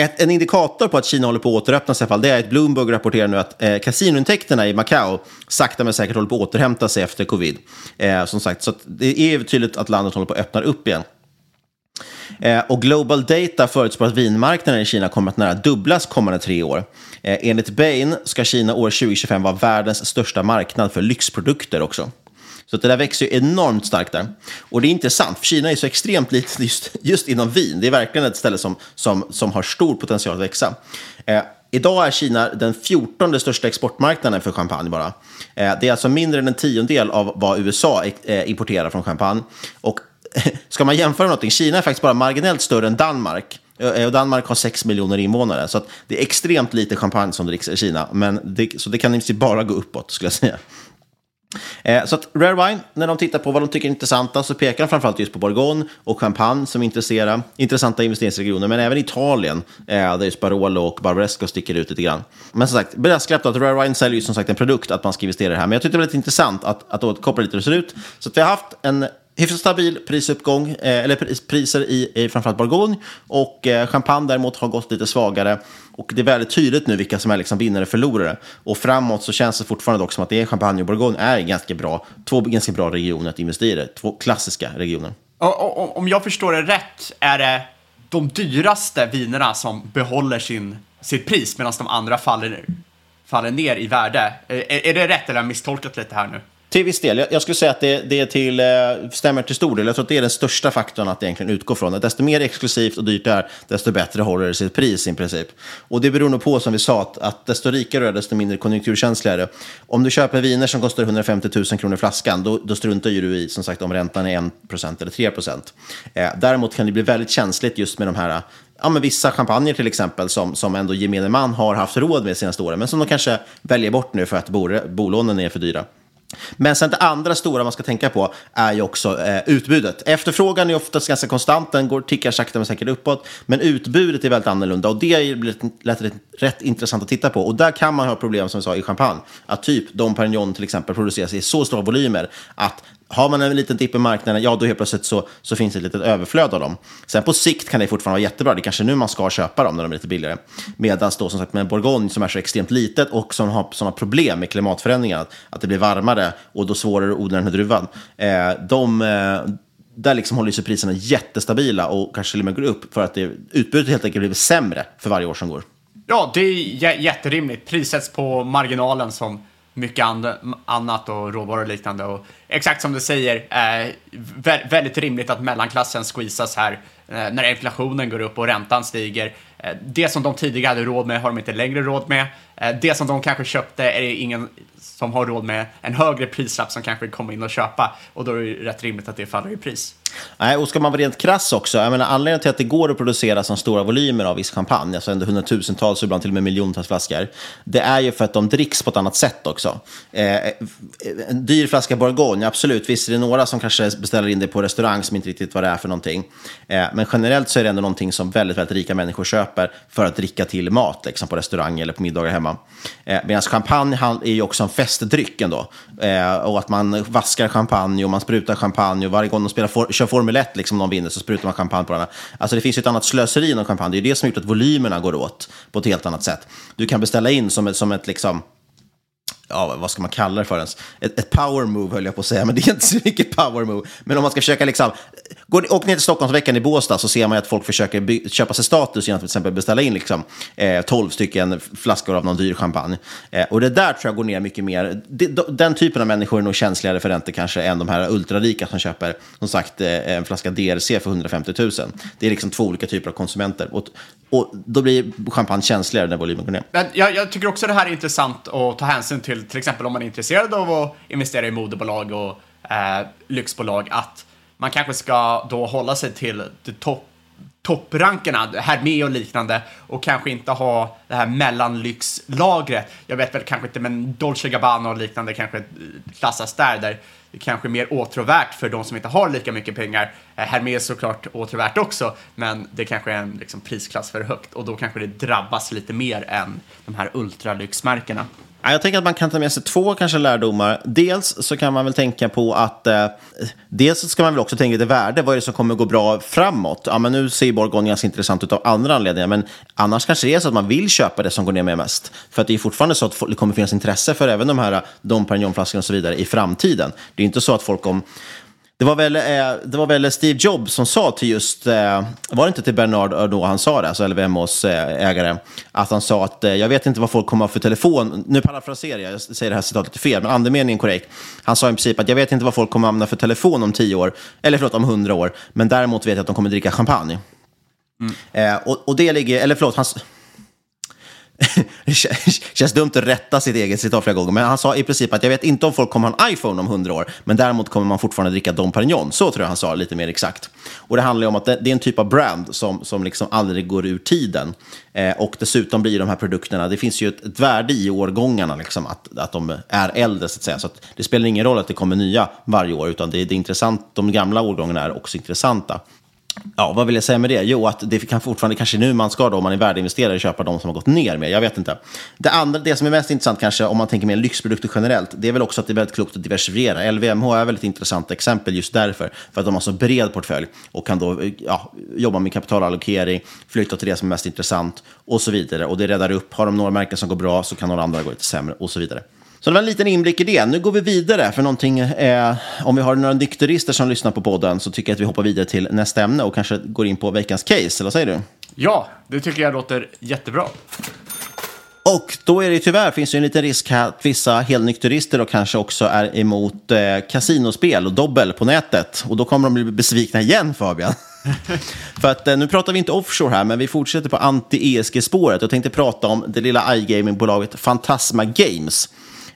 Ett, en indikator på att Kina håller på att återöppna sig, det är att Bloomberg rapporterar nu att eh, kasinointäkterna i Macao sakta men säkert håller på att återhämta sig efter covid. Eh, som sagt, så det är tydligt att landet håller på att öppna upp igen. Eh, och Global Data förutspår att vinmarknaden i Kina kommer att nära dubblas kommande tre år. Eh, enligt Bain ska Kina år 2025 vara världens största marknad för lyxprodukter också. Så det där växer ju enormt starkt där. Och det är intressant, för Kina är så extremt litet just, just inom vin. Det är verkligen ett ställe som, som, som har stor potential att växa. Eh, idag är Kina den 14 största exportmarknaden för champagne bara. Eh, det är alltså mindre än en tiondel av vad USA eh, importerar från champagne. Och ska man jämföra någonting, Kina är faktiskt bara marginellt större än Danmark. Eh, eh, och Danmark har 6 miljoner invånare, så det är extremt lite champagne som dricks i Kina. Men det, så det kan bara gå uppåt, skulle jag säga. Eh, så att Rare Wine, när de tittar på vad de tycker är intressanta så pekar de framförallt just på Bourgogne och Champagne som intresserar, intressanta investeringsregioner, men även Italien, eh, där just Barolo och Barbaresco sticker ut lite grann. Men som sagt, brasklapp att Rare Wine säljer ju som sagt en produkt att man ska investera i det här, men jag tyckte det var lite intressant att, att återkoppla lite hur det ser ut. Så att vi har haft en hyfsat stabil prisuppgång, eh, eller priser i, i framförallt Bourgogne. Och eh, champagne däremot har gått lite svagare. Och det är väldigt tydligt nu vilka som är liksom vinnare och förlorare. Och framåt så känns det fortfarande dock som att det är champagne och Bourgogne är ganska bra, två ganska bra regioner att investera i. Två klassiska regioner. Och, och, om jag förstår det rätt är det de dyraste vinerna som behåller sin, sitt pris medan de andra faller, faller ner i värde. Eh, är, är det rätt eller har jag misstolkat lite här nu? Till viss del. Jag, jag skulle säga att det, det till, eh, stämmer till stor del. Jag tror att det är den största faktorn att egentligen utgå från. Att desto mer exklusivt och dyrt det är, desto bättre håller det sitt pris i princip. Och det beror nog på, som vi sa, att, att desto rikare du är, desto mindre konjunkturkänsligare. Om du köper viner som kostar 150 000 kronor flaskan, då, då struntar ju du i, som sagt, om räntan är 1% eller 3%. Eh, däremot kan det bli väldigt känsligt just med de här ja, men vissa champagner till exempel som, som ändå gemene man har haft råd med de senaste åren, men som de kanske väljer bort nu för att bolånen är för dyra. Men sen det andra stora man ska tänka på är ju också eh, utbudet. Efterfrågan är oftast ganska konstant, den går, tickar sakta men säkert uppåt. Men utbudet är väldigt annorlunda och det är lätt, rätt, rätt intressant att titta på. Och där kan man ha problem som vi sa i champagne. Att typ Dom Perignon till exempel produceras i så stora volymer att har man en liten dipp i marknaden, ja då helt plötsligt så, så finns det ett litet överflöd av dem. Sen på sikt kan det fortfarande vara jättebra. Det är kanske nu man ska köpa dem när de är lite billigare. Medan då som sagt med Bourgogne som är så extremt litet och som har sådana problem med klimatförändringar, att det blir varmare och då svårare att odla den här druvan. Eh, de, eh, där liksom håller sig priserna jättestabila och kanske till och med går upp för att det, utbudet helt enkelt blir sämre för varje år som går. Ja, det är jätterimligt. Prissätts på marginalen som mycket annat och råvaror och liknande. Och exakt som du säger, eh, väldigt rimligt att mellanklassen squeezas här eh, när inflationen går upp och räntan stiger. Eh, det som de tidigare hade råd med har de inte längre råd med. Eh, det som de kanske köpte är det ingen som har råd med en högre prislapp som kanske kommer in och köpa. Och då är det rätt rimligt att det faller i pris. Nej, och ska man vara rent krass också, jag menar, anledningen till att det går att producera så stora volymer av viss champagne, alltså ändå hundratusentals, ibland till och med miljontals flaskor, det är ju för att de dricks på ett annat sätt också. Eh, en dyr flaska Bourgogne, absolut, visst är det några som kanske beställer in det på restaurang som inte riktigt vad det är för någonting. Eh, men generellt så är det ändå någonting som väldigt, väldigt rika människor köper för att dricka till mat, liksom på restaurang eller på middagar hemma. Eh, Medan champagne är ju också en festdryck ändå. Eh, och att man vaskar champagne och man sprutar champagne och varje gång de spelar for, kör Formel 1, liksom någon vinner, så sprutar man champagne på den. Alltså det finns ju ett annat slöseri inom champagne. Det är ju det som har gjort att volymerna går åt på ett helt annat sätt. Du kan beställa in som ett, som ett liksom ja, vad ska man kalla det för ens? Ett, ett, power move höll jag på att säga, men det är inte så mycket power move. Men om man ska försöka liksom, går, åk ner till Stockholmsveckan i Båstad så ser man att folk försöker by, köpa sig status genom att till exempel beställa in liksom, eh, 12 stycken flaskor av någon dyr champagne. Eh, och det där tror jag går ner mycket mer. Det, den typen av människor är nog känsligare för räntor kanske än de här ultrarika som köper, som sagt, eh, en flaska DRC för 150 000. Det är liksom två olika typer av konsumenter. Och, och då blir champagne känsligare när volymen går ner. Men jag, jag tycker också det här är intressant att ta hänsyn till till exempel om man är intresserad av att investera i moderbolag och eh, lyxbolag, att man kanske ska då hålla sig till topp topprankerna, Hermé och liknande, och kanske inte ha det här mellanlyxlagret. Jag vet väl kanske inte, men Dolce Gabbana och liknande kanske eh, klassas där, där det kanske är mer åtråvärt för de som inte har lika mycket pengar. Eh, Hermes såklart åtråvärt också, men det kanske är en liksom, prisklass för högt och då kanske det drabbas lite mer än de här ultralyxmärkena. Jag tänker att man kan ta med sig två kanske lärdomar. Dels så kan man väl tänka på att eh, dels ska man väl också tänka lite värde. Vad är det som kommer gå bra framåt? Ja, men nu ser Borgon ganska intressant ut av andra anledningar, men annars kanske det är så att man vill köpa det som går ner med mest. För att det är fortfarande så att det kommer finnas intresse för även de här eh, Dom Pérignon-flaskorna och så vidare i framtiden. Det är inte så att folk om det var, väl, eh, det var väl Steve Jobs som sa till just, eh, var det inte till Bernard då han sa det, alltså LVMHs eh, ägare, att han sa att jag vet inte vad folk kommer ha för telefon, nu parafraserar jag, jag säger det här citatet lite fel, men andemeningen är korrekt. Han sa i princip att jag vet inte vad folk kommer använda för telefon om tio år, eller förlåt om hundra år, men däremot vet jag att de kommer dricka champagne. Mm. och, och det ligger, eller förlåt, hans, det känns dumt att rätta sitt eget citat flera gånger, men han sa i princip att jag vet inte om folk kommer ha en iPhone om hundra år, men däremot kommer man fortfarande dricka Dom Perignon. Så tror jag han sa, lite mer exakt. Och det handlar ju om att det, det är en typ av brand som, som liksom aldrig går ur tiden. Eh, och dessutom blir de här produkterna, det finns ju ett, ett värde i årgångarna, liksom, att, att de är äldre så att säga. Så att det spelar ingen roll att det kommer nya varje år, utan det, det är intressant, de gamla årgångarna är också intressanta. Ja, vad vill jag säga med det? Jo, att det kan fortfarande, kanske nu man ska då, om man är värdeinvesterare, köpa de som har gått ner mer. Jag vet inte. Det andra, det som är mest intressant kanske, om man tänker mer lyxprodukter generellt, det är väl också att det är väldigt klokt att diversifiera. LVMH är väl ett intressant exempel just därför, för att de har så bred portfölj och kan då ja, jobba med kapitalallokering, flytta till det som är mest intressant och så vidare. Och det räddar upp, har de några märken som går bra så kan några andra gå lite sämre och så vidare. Så det var en liten inblick i det. Nu går vi vidare för någonting. Eh, om vi har några nykterister som lyssnar på podden så tycker jag att vi hoppar vidare till nästa ämne och kanske går in på veckans case. Eller vad säger du? Ja, det tycker jag låter jättebra. Och då är det tyvärr, finns det en liten risk här att vissa helnykterister och kanske också är emot eh, kasinospel och dobbel på nätet. Och då kommer de bli besvikna igen Fabian. För att eh, nu pratar vi inte offshore här, men vi fortsätter på anti-ESG-spåret. Jag tänkte prata om det lilla iGaming-bolaget Fantasma Games.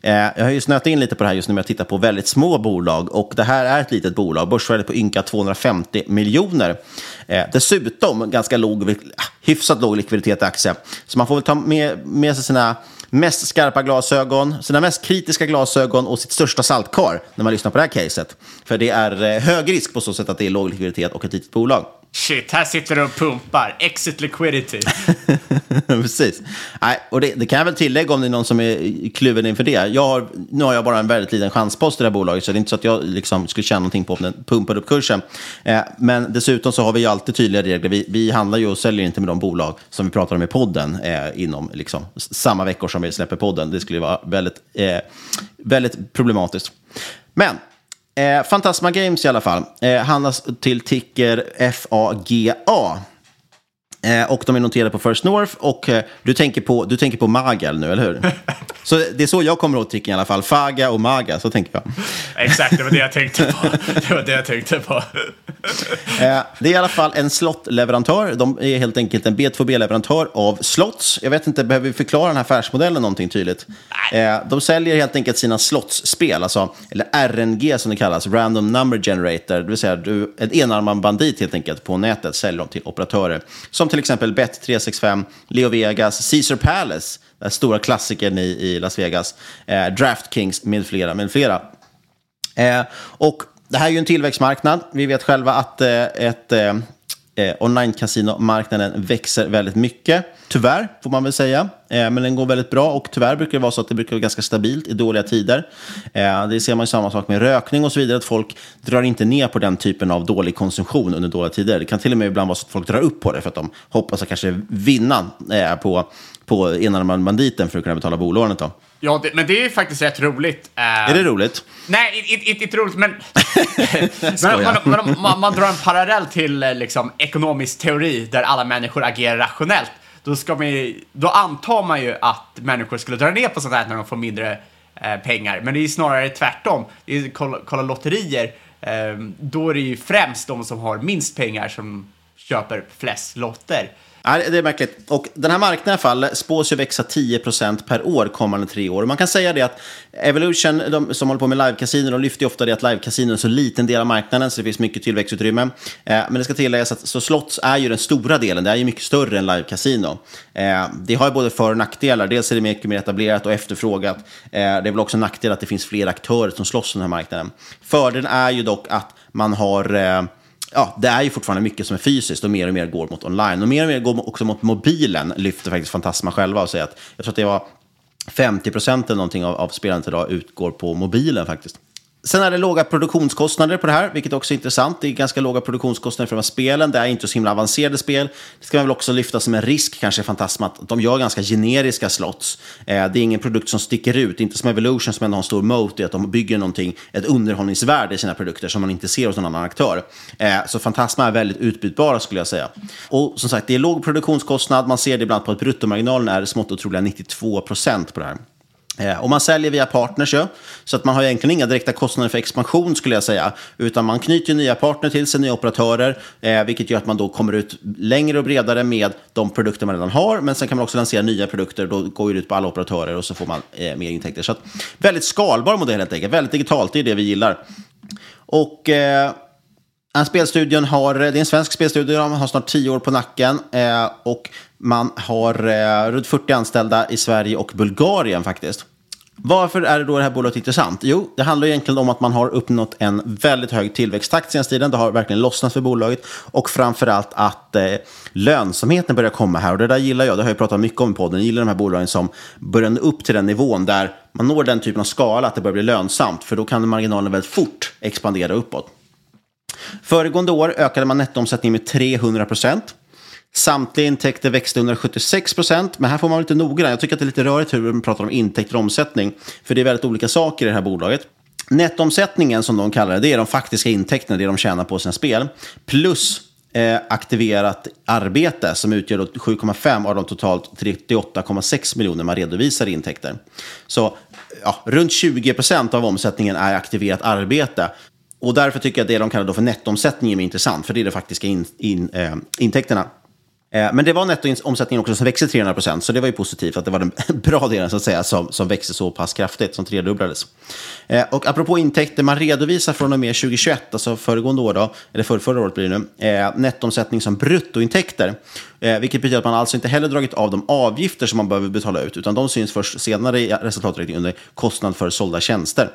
Eh, jag har ju snöat in lite på det här just nu med att titta på väldigt små bolag och det här är ett litet bolag, börsvärdet på ynka 250 miljoner. Eh, dessutom ganska låg, eh, hyfsat låg likviditet i aktien. Så man får väl ta med, med sig sina mest skarpa glasögon, sina mest kritiska glasögon och sitt största saltkar när man lyssnar på det här caset. För det är eh, hög risk på så sätt att det är låg likviditet och ett litet bolag. Shit, här sitter du och pumpar. Exit liquidity. Precis. Nej, och det, det, kan jag väl tillägga om det är någon som är kluven inför det. Jag har, nu har jag bara en väldigt liten chanspost i det här bolaget, så det är inte så att jag liksom skulle tjäna någonting på om den pumpar upp kursen. Eh, men dessutom så har vi ju alltid tydliga regler. Vi, vi handlar ju och säljer inte med de bolag som vi pratar om i podden eh, inom liksom, samma veckor som vi släpper podden. Det skulle vara väldigt, eh, väldigt problematiskt. Men Eh, Fantasma Games i alla fall. Eh, handlas till ticker FAGA. Eh, och de är noterade på First North och eh, du, tänker på, du tänker på Magal nu, eller hur? så det är så jag kommer ihåg tricken i alla fall. Faga och Maga, så tänker jag. Exakt, det var det jag tänkte på. Det var det jag tänkte på. eh, det är i alla fall en slottleverantör. De är helt enkelt en B2B-leverantör av slots. Jag vet inte, behöver vi förklara den här affärsmodellen någonting tydligt? Eh, de säljer helt enkelt sina slottsspel, alltså, eller RNG som det kallas, Random Number Generator. Det vill säga du, en enarmad bandit helt enkelt på nätet säljer de till operatörer. Som till exempel Bet365, Leo Vegas, Caesar Palace, den stora klassikern i, i Las Vegas, eh, DraftKings med flera. Med flera. Eh, och det här är ju en tillväxtmarknad. Vi vet själva att eh, ett eh, eh, eh, online-casinomarknaden växer väldigt mycket. Tyvärr, får man väl säga. Eh, men den går väldigt bra och tyvärr brukar det vara så att det brukar vara ganska stabilt i dåliga tider. Eh, det ser man ju samma sak med rökning och så vidare, att folk drar inte ner på den typen av dålig konsumtion under dåliga tider. Det kan till och med ibland vara så att folk drar upp på det för att de hoppas att kanske vinna eh, på, på enarmade banditen för att kunna betala bolånet. Då. Ja, det, men det är faktiskt rätt roligt. Uh, är det roligt? Nej, inte, roligt, men man, man, man, man, drar en parallell till eh, liksom, ekonomisk teori där alla människor agerar rationellt. Då, ska man, då antar man ju att människor skulle dra ner på sånt här när de får mindre eh, pengar. Men det är snarare tvärtom. Det är, kolla, kolla lotterier, eh, då är det ju främst de som har minst pengar som köper flest lotter. Nej, det är märkligt. Och den här marknaden i alla fall spås ju växa 10% per år kommande tre år. Man kan säga det att Evolution, de som håller på med live-casino, de lyfter ju ofta det att live-casino är en så liten del av marknaden så det finns mycket tillväxtutrymme. Eh, men det ska tilläggas att så slots är ju den stora delen, det är ju mycket större än live-casino. Eh, det har ju både för och nackdelar, dels är det mycket mer etablerat och efterfrågat. Eh, det är väl också en nackdel att det finns fler aktörer som slåss på den här marknaden. Fördelen är ju dock att man har eh, ja, det är ju fortfarande mycket som är fysiskt och mer och mer går mot online. Och mer och mer går också mot mobilen, lyfter faktiskt Fantasma själva och säger att jag tror att det var 50 procent eller någonting av, av spelandet idag utgår på mobilen faktiskt. Sen är det låga produktionskostnader på det här, vilket också är intressant. Det är ganska låga produktionskostnader för de här spelen. Det är inte så himla avancerade spel. Det ska man väl också lyfta som en risk kanske Fantasma, att de gör ganska generiska slots. Eh, det är ingen produkt som sticker ut, inte som Evolution som ändå har en stor moat i att de bygger någonting, ett underhållningsvärde i sina produkter som man inte ser hos någon annan aktör. Eh, så Fantasma är väldigt utbytbara skulle jag säga. Och som sagt, det är låg produktionskostnad. Man ser det ibland på att bruttomarginalen är smått otroliga 92 procent på det här. Eh, och man säljer via partners, ja. så att man har egentligen inga direkta kostnader för expansion skulle jag säga. Utan man knyter nya partner till sig, nya operatörer, eh, vilket gör att man då kommer ut längre och bredare med de produkter man redan har. Men sen kan man också lansera nya produkter, då går det ut på alla operatörer och så får man eh, mer intäkter. Så att, väldigt skalbar modell helt enkelt, väldigt digitalt, det är det vi gillar. Och... Eh, spelstudion har, det är en svensk spelstudio, de har snart tio år på nacken eh, och man har eh, runt 40 anställda i Sverige och Bulgarien faktiskt. Varför är det då det här bolaget intressant? Jo, det handlar egentligen om att man har uppnått en väldigt hög tillväxttakt senaste tiden. Det har verkligen lossnat för bolaget och framförallt att eh, lönsamheten börjar komma här. Och det där gillar jag, det har jag pratat mycket om i podden. Jag gillar de här bolagen som börjar upp till den nivån där man når den typen av skala att det börjar bli lönsamt. För då kan marginalen väldigt fort expandera uppåt. Föregående år ökade man nettoomsättningen med 300 procent. Samtliga intäkter växte 176 procent, men här får man vara lite noggrann. Jag tycker att det är lite rörigt hur man pratar om intäkter och omsättning, för det är väldigt olika saker i det här bolaget. Nettomsättningen som de kallar det, det är de faktiska intäkterna, det de tjänar på sina spel, plus eh, aktiverat arbete som utgör 7,5 av de totalt 38,6 miljoner man redovisar i intäkter. Så ja, runt 20 procent av omsättningen är aktiverat arbete. Och därför tycker jag att det de kallar för nettoomsättningen är intressant, för det är de faktiska in, in, eh, intäkterna. Eh, men det var nettoomsättningen också som växte 300 procent, så det var ju positivt att det var den bra delen så att säga som, som växte så pass kraftigt, som tredubblades. Eh, och apropå intäkter, man redovisar från och med 2021, alltså föregående år då, eller för, förra året blir det nu, eh, nettoomsättning som bruttointäkter. vilket betyder att man alltså inte heller dragit av de avgifter som man behöver betala ut, utan de syns först senare i resultaträkningen under kostnad för sålda tjänster.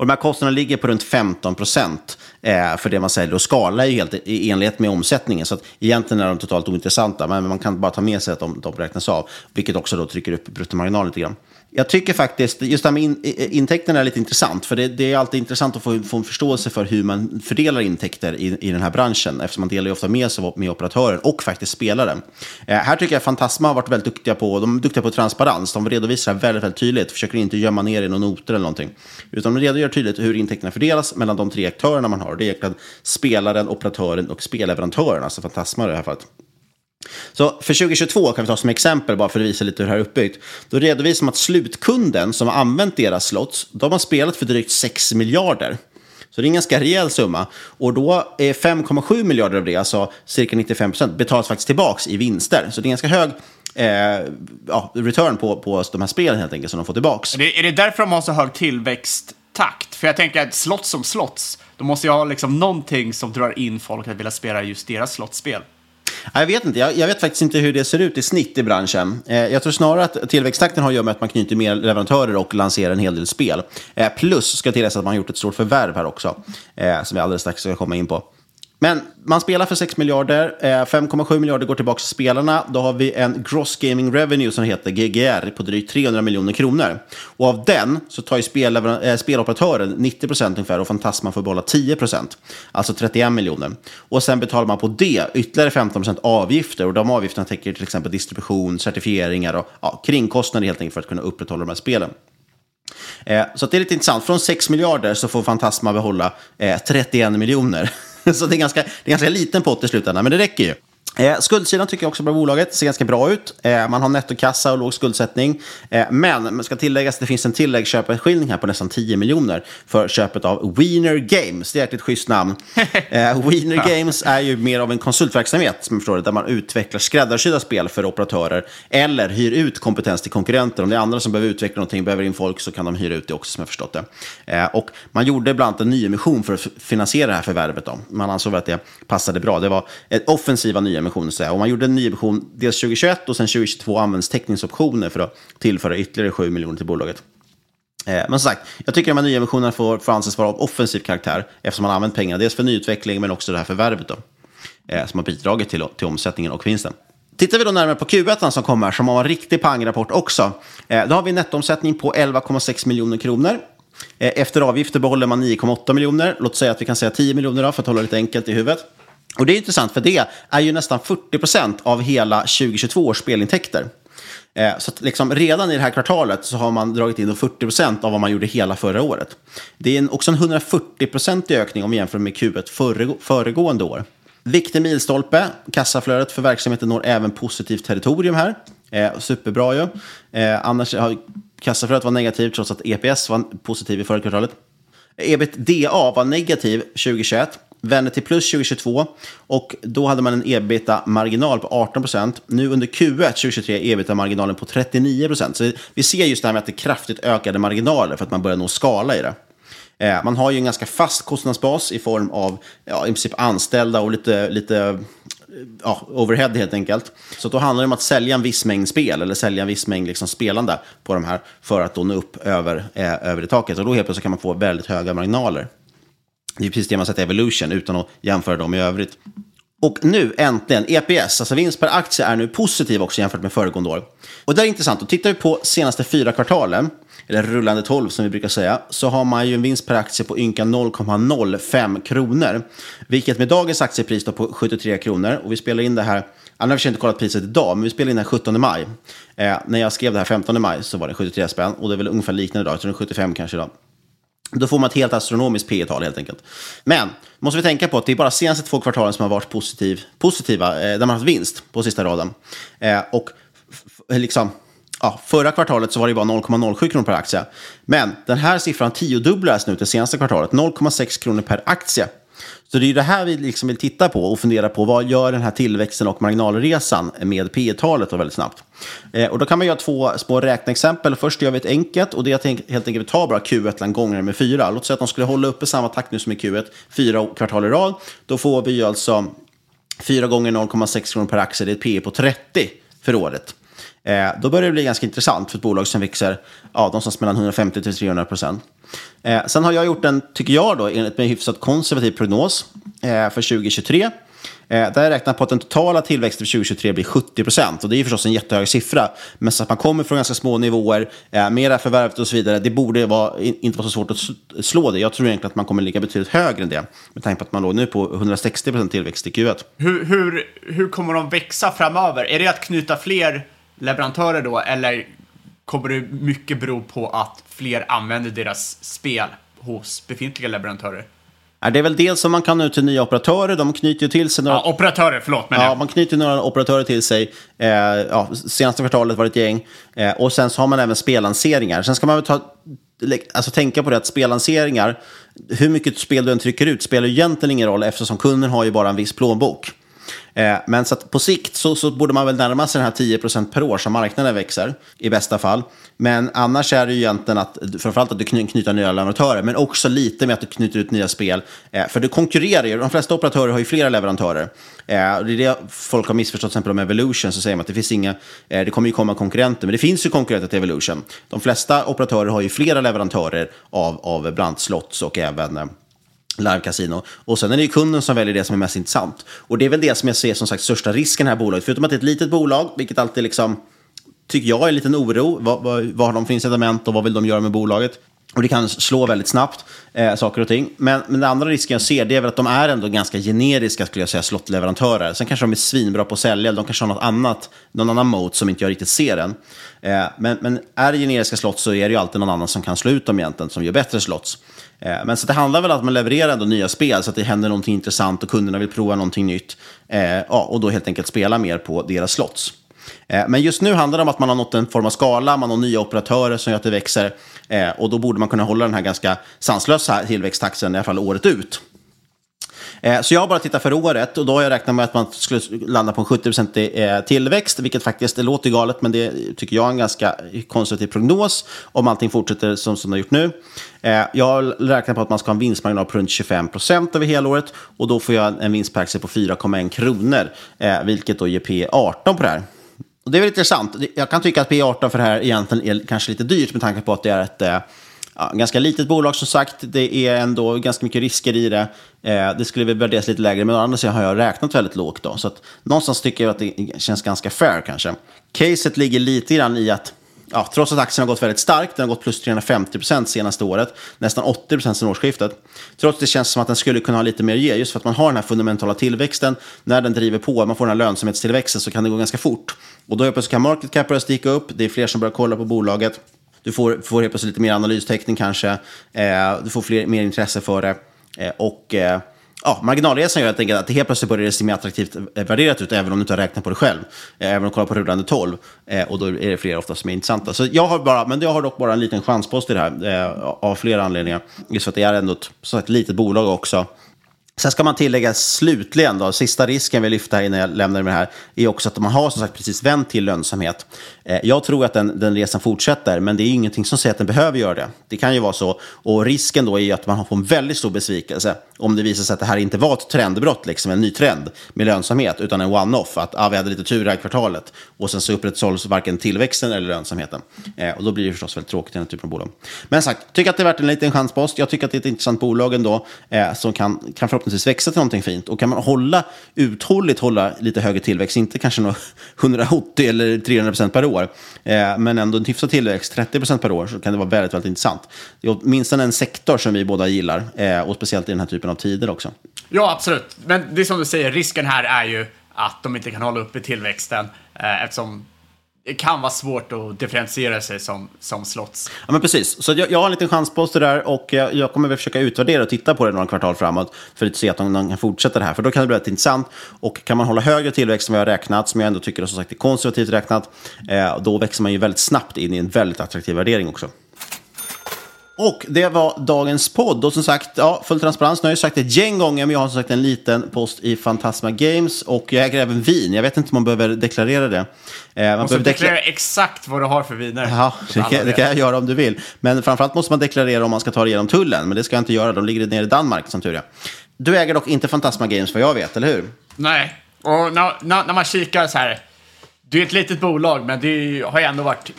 Och de här kostnaderna ligger på runt 15 procent eh, för det man säljer. Och skala är ju helt i enlighet med omsättningen. Så att egentligen är de totalt ointressanta. Men man kan bara ta med sig att de, de räknas av. Vilket också då trycker upp bruttomarginalen lite grann. Jag tycker faktiskt, just det här med in, intäkterna är lite intressant. För det, det, är alltid intressant att få, få en förståelse för hur man fördelar intäkter i, i den här branschen. Eftersom man delar ju ofta med sig med operatören och faktiskt spelaren. Eh, här tycker jag Fantasma har varit väldigt duktiga på, de är duktiga på transparens. De redovisar väldigt, väldigt tydligt, försöker inte gömma ner i några noter eller någonting. Utan de redogör tydligt hur intäkterna fördelas mellan de tre aktörerna man har. Det är egentligen spelaren, operatören och spelleverantören, alltså Fantasma i det här fallet. Så för 2022 kan vi ta som exempel, bara för att visa lite hur det här är uppbyggt. Då redovisar man att slutkunden som har använt deras slots, de har spelat för drygt 6 miljarder. Så det är en ganska rejäl summa. Och då är 5,7 miljarder av det, alltså cirka 95 procent, betalas faktiskt tillbaka i vinster. Så det är en ganska hög eh, ja, return på, på de här spelen helt enkelt som de får tillbaka. Är det, är det därför de har så hög tillväxttakt? För jag tänker att slots som slots, de måste ju ha liksom någonting som drar in folk att vilja spela just deras slottspel. Jag vet inte, jag, jag, vet faktiskt inte hur det ser ut i snitt i branschen. Eh, jag tror snarare att tillväxttakten har att göra med att man knyter mer leverantörer och lanserar en hel del spel. Eh, plus ska tilläggas att man har gjort ett stort förvärv här också, eh, som vi alldeles strax ska komma in på. Men man spelar för 6 miljarder, eh, 5,7 miljarder går tillbaka till spelarna. Då har vi en gross gaming revenue som heter GGR på drygt 300 miljoner kronor. Och av den så tar ju spel, äh, eh, speloperatören 90 procent ungefär och Fantasma får behålla 10 procent. Alltså 31 miljoner. Och sen betalar man på det ytterligare 15 procent avgifter och de avgifterna täcker till exempel distribution, certifieringar och ja, kringkostnader helt enkelt för att kunna upprätthålla de här spelen. Eh, så det är lite intressant. Från 6 miljarder så får Fantasma behålla eh, 31 miljoner. Så det är, ganska, det är ganska liten pott i slutändan, men det räcker ju. Eh, skuldsidan tycker jag också på bolaget ser ganska bra ut. Eh, man har nettokassa och låg skuldsättning. Eh, men man ska tilläggas att det finns en tilläggsköpeskilling här på nästan 10 miljoner för köpet av Wiener Games. Det är ett schysst namn. Wiener Games är ju mer av en konsultverksamhet som jag förstår det, där man utvecklar skräddarsydda spel för operatörer eller hyr ut kompetens till konkurrenter. Om det är andra som behöver utveckla någonting, behöver in folk, så kan de hyra ut det också som jag förstått det. Och man gjorde bland annat en nyemission för att finansiera det här förvärvet. Då. Man ansåg att det passade bra. Det var ett nyemissioner. Så här. Och man gjorde en nyemission dels 2021 och sen 2022 används teckningsoptioner för att tillföra ytterligare 7 miljoner till bolaget. Eh, men som sagt, jag tycker att de här nyemissionerna får, får anses vara av offensiv karaktär eftersom man använt pengarna dels för nyutveckling men också det här förvärvet då, eh, som har bidragit till, till omsättningen och vinsten. Tittar vi då närmare på Q1 som kommer, som har en riktig pangrapport också, eh, då har vi en nettoomsättning på 11,6 miljoner kronor. Eh, efter avgifter behåller man 9,8 miljoner. Låt säga att vi kan säga 10 miljoner då, för att hålla det lite enkelt i huvudet. Och det är intressant för det är ju nästan 40 procent av hela 2022 års spelintäkter. Eh, så liksom redan i det här kvartalet så har man dragit in 40 procent av vad man gjorde hela förra året. Det är också en 140 procentig ökning om vi jämför med Q1 föregående år. Viktig milstolpe, kassaflödet för verksamheten når även positivt territorium här. Eh, superbra ju. Eh, annars har kassaflödet var negativt trots att EPS var positiv i förra kvartalet. Ebitda var negativ 2021 vände till plus 2022 och då hade man en ebita-marginal på 18 procent. Nu under Q1 2023 är ebita-marginalen på 39 procent. Så vi ser just det här med att det är kraftigt ökade marginaler för att man börjar nå skala i det. Eh, man har ju en ganska fast kostnadsbas i form av ja, i princip anställda och lite, lite ja, overhead helt enkelt. Så då handlar det om att sälja en viss mängd spel eller sälja en viss mängd liksom spelande på de här för att då nå upp över, eh, över det taket. Och då helt plötsligt kan man få väldigt höga marginaler. Det är precis det man sett i Evolution utan att jämföra dem i övrigt. Och nu äntligen, EPS, alltså vinst per aktie, är nu positiv också jämfört med föregående år. Och det är intressant, och tittar vi på senaste fyra kvartalen, eller rullande 12 som vi brukar säga, så har man ju en vinst per aktie på ynka 0,05 kronor. Vilket med dagens aktiepris då på 73 kronor, och vi spelar in det här, annars har inte kollat priset idag, men vi spelar in det här 17 maj. Eh, när jag skrev det här 15 maj så var det 73 spänn, och det är väl ungefär liknande idag, jag tror det är 75 kanske idag. Då får man ett helt astronomiskt P tal helt enkelt. Men måste vi tänka på att det är bara senaste två kvartalen som har varit positiv, positiva, eh, där man har haft vinst på sista raden. Eh, och liksom, ja, förra kvartalet så var det bara 0,07 kronor per aktie. Men den här siffran tiodubblades nu till senaste kvartalet, 0,6 kronor per aktie. Så det är det här vi liksom vill titta på och fundera på. Vad gör den här tillväxten och marginalresan med P talet väldigt snabbt? Eh, och då kan man göra två små räkneexempel. Först gör vi ett enkelt och det är att helt enkelt ta bara Q1 gånger med 4. Låt säga att de skulle hålla uppe samma takt nu som i Q1, fyra kvartal i rad. Då får vi alltså 4 gånger 0,6 kronor per aktie, det är ett P på 30 för året. Eh, då börjar det bli ganska intressant för ett bolag som växer ja, någonstans mellan 150 till 300 procent. Eh, sen har jag gjort en, tycker jag, då, enligt mig hyfsat konservativ prognos eh, för 2023. Eh, där jag räknar på att den totala tillväxten för 2023 blir 70 procent. Och det är förstås en jättehög siffra. Men så att man kommer från ganska små nivåer, eh, mera förvärvet och så vidare. Det borde vara, inte vara så svårt att slå det. Jag tror egentligen att man kommer ligga betydligt högre än det. Med tanke på att man låg nu på 160 procent tillväxt i Q1. Hur, hur, hur kommer de växa framöver? Är det att knyta fler leverantörer då? Eller kommer det mycket bero på att fler använder deras spel hos befintliga leverantörer? det är väl dels som man kan ut till nya operatörer. De knyter ju till sig några... Ja, operatörer, förlåt. Men ja, man knyter några operatörer till sig. Eh, ja, senaste kvartalet var det ett gäng. Eh, och sen så har man även spellanseringar. Sen ska man väl ta, alltså, tänka på det att spellanseringar, hur mycket spel du än trycker ut, spelar egentligen ingen roll eftersom kunden har ju bara en viss plånbok. Eh, men så på sikt så, så, borde man väl närma sig den här 10% per år som marknaden växer, i bästa fall. Men annars är det ju egentligen att, framförallt att du knyter nya leverantörer, men också lite med att du knyter ut nya spel. Eh, för du konkurrerar ju, de flesta operatörer har ju flera leverantörer. Eh, det är det folk har missförstått, till exempel om Evolution, så säger man att det finns inga, eh, det kommer ju komma konkurrenter, men det finns ju konkurrenter till Evolution. De flesta operatörer har ju flera leverantörer av, av bland slots och även eh, live-casino. Och sen är det ju kunden som väljer det som är mest intressant. Och det är väl det som jag ser som sagt största risken i det här bolaget. Förutom att det är ett litet bolag, vilket alltid liksom, tycker jag är en liten oro. Vad, vad, vad har de för incitament och vad vill de göra med bolaget? Och det kan slå väldigt snabbt, eh, saker och ting. Men, men den andra risken jag ser det är väl att de är ändå ganska generiska, skulle jag säga, slottleverantörer. Sen kanske de är svinbra på att sälja, de kanske har något annat, någon annan mode som inte jag riktigt ser än. Eh, men, men är det generiska slott så är det ju alltid någon annan som kan slå ut dem egentligen, som gör bättre slots. Eh, men så det handlar väl om att man levererar ändå nya spel så att det händer någonting intressant och kunderna vill prova någonting nytt. Eh, ja, och då helt enkelt spela mer på deras slots. Eh, men just nu handlar det om att man har nått en form av skala, man har nya operatörer som gör att det växer. Eh, och då borde man kunna hålla den här ganska sanslösa tillväxttakten i alla fall året ut. Eh, så jag har bara tittat för året och då har jag räknat med att man skulle landa på en 70% tillväxt, vilket faktiskt det låter galet, men det tycker jag är en ganska konservativ prognos om allting fortsätter som, som det har gjort nu. Jag har räknat på att man ska ha en vinstmarginal på runt 25% över helåret och då får jag en vinst per aktie på 4,1 kronor, vilket då ger P 18 på det här. Och det är väl intressant. Jag kan tycka att P18 för det här egentligen är kanske lite dyrt med tanke på att det är ett eh, ja, ganska litet bolag som sagt. Det är ändå ganska mycket risker i det. Eh, det skulle väl värderas lite lägre, men å andra sidan har jag räknat väldigt lågt. Då, så att någonstans tycker jag att det känns ganska fair kanske. Caset ligger lite grann i att ja, trots att aktien har gått väldigt starkt, den har gått plus 350 procent senaste året, nästan 80 procent sedan årsskiftet. Trots att det känns som att den skulle kunna ha lite mer att ge, just för att man har den här fundamentala tillväxten. När den driver på, man får den här lönsamhetstillväxten, så kan det gå ganska fort. Och då plötsligt kan market cap börja sticka upp, det är fler som börjar kolla på bolaget. Du får, får helt plötsligt lite mer analystäckning kanske, eh, du får fler, mer intresse för det. Eh, och... Eh, ja, marginalresan gör helt enkelt att det helt plötsligt börjar det se mer attraktivt eh, värderat ut, även om du inte har räknat på det själv. Eh, även om du kollar på rullande 12. Eh, och då är det fler ofta som är intressanta. Så jag har, bara, men jag har dock bara en liten chanspost i det här, eh, av flera anledningar. Just för att det är ändå ett, så ett litet bolag också. Sen ska man tillägga slutligen, då, sista risken vi lyfter här innan jag lämnar med det här, är också att man har som sagt precis vänt till lönsamhet. Eh, jag tror att den, den resan fortsätter, men det är ingenting som säger att den behöver göra det. Det kan ju vara så. Och risken då är att man får en väldigt stor besvikelse om det visar sig att det här inte var ett trendbrott, liksom en ny trend med lönsamhet, utan en one-off. Att ah, vi hade lite tur det här kvartalet och sen så upprätthålls varken tillväxten eller lönsamheten. Eh, och då blir det förstås väldigt tråkigt i den här typen av bolag. Men sagt, tycker att det är värt en liten chanspost. Jag tycker att det är ett intressant bolag ändå eh, som kan, kan förhoppningsvis växa till någonting fint. Och kan man hålla uthålligt hålla lite högre tillväxt, inte kanske 180 eller 300 procent per år, eh, men ändå en hyfsad tillväxt, 30 procent per år, så kan det vara väldigt, väldigt intressant. Det är åtminstone en sektor som vi båda gillar, eh, och speciellt i den här typen av tider också. Ja, absolut. Men det är som du säger, risken här är ju att de inte kan hålla uppe tillväxten eh, eftersom det kan vara svårt att differentiera sig som, som slots. Ja, men precis. Så jag, jag har en liten chanspost där och jag, jag kommer väl försöka utvärdera och titta på det några kvartal framåt för att se att de, de kan fortsätta det här. För då kan det bli rätt intressant. Och kan man hålla högre tillväxt som jag har räknat, som jag ändå tycker är, som sagt, är konservativt räknat, eh, då växer man ju väldigt snabbt in i en väldigt attraktiv värdering också. Och det var dagens podd. Och som sagt, ja, full transparens. Nu har jag sagt det ett gäng gånger, men jag har som sagt en liten post i Fantasma Games. Och jag äger även vin. Jag vet inte om man behöver deklarera det. Eh, man måste deklarera exakt vad du har för viner. Ja, det kan, det kan, jag göra om du vill. Men framförallt måste man deklarera om man ska ta det genom tullen. Men det ska jag inte göra. De ligger nere i Danmark, som tur är. Du äger dock inte Fantasma Games, vad jag vet, eller hur? Nej. Och när, när, när man kikar så här. Det är ett litet bolag, men det har ju ändå varit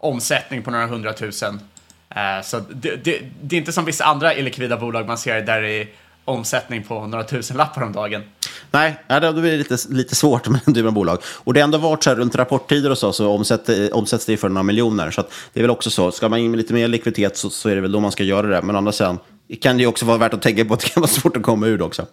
omsättning på några hundratusen. Eh, så det, det, det, är inte som vissa andra illikvida bolag man ser där det är omsättning på några tusen lappar om dagen. Nej, då blir det lite, lite svårt med en typ av bolag. Och det har ändå varit så här runt rapporttider och så, så omsätt, eh, omsätts det för några miljoner. Så det är väl också så, ska man in med lite mer likviditet så, så är det väl då man ska göra det. Men å andra sidan kan det ju också vara värt att tänka på att det kan vara svårt att komma ur det också.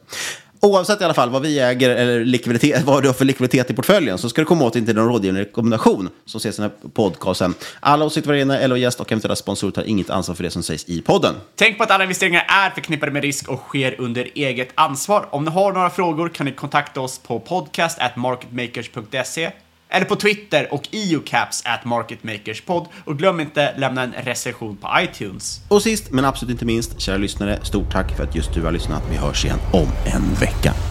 Oavsett i alla fall vad vi äger eller likviditet, vad du har för likviditet i portföljen så ska du komma åt inte någon rådgivande rekommendation som ses i den här podcasten. Alla åsikter var inne, eller gäst och eventuella sponsorer tar inget ansvar för det som sägs i podden. Tänk på att alla investeringar är förknippade med risk och sker under eget ansvar. Om ni har några frågor kan ni kontakta oss på podcast at marketmakers.se eller på Twitter och iocaps at marketmakerspod. Och glöm inte lämna en recension på iTunes. Och sist men absolut inte minst, kära lyssnare, stort tack för att just du har lyssnat. Vi hörs igen om en vecka.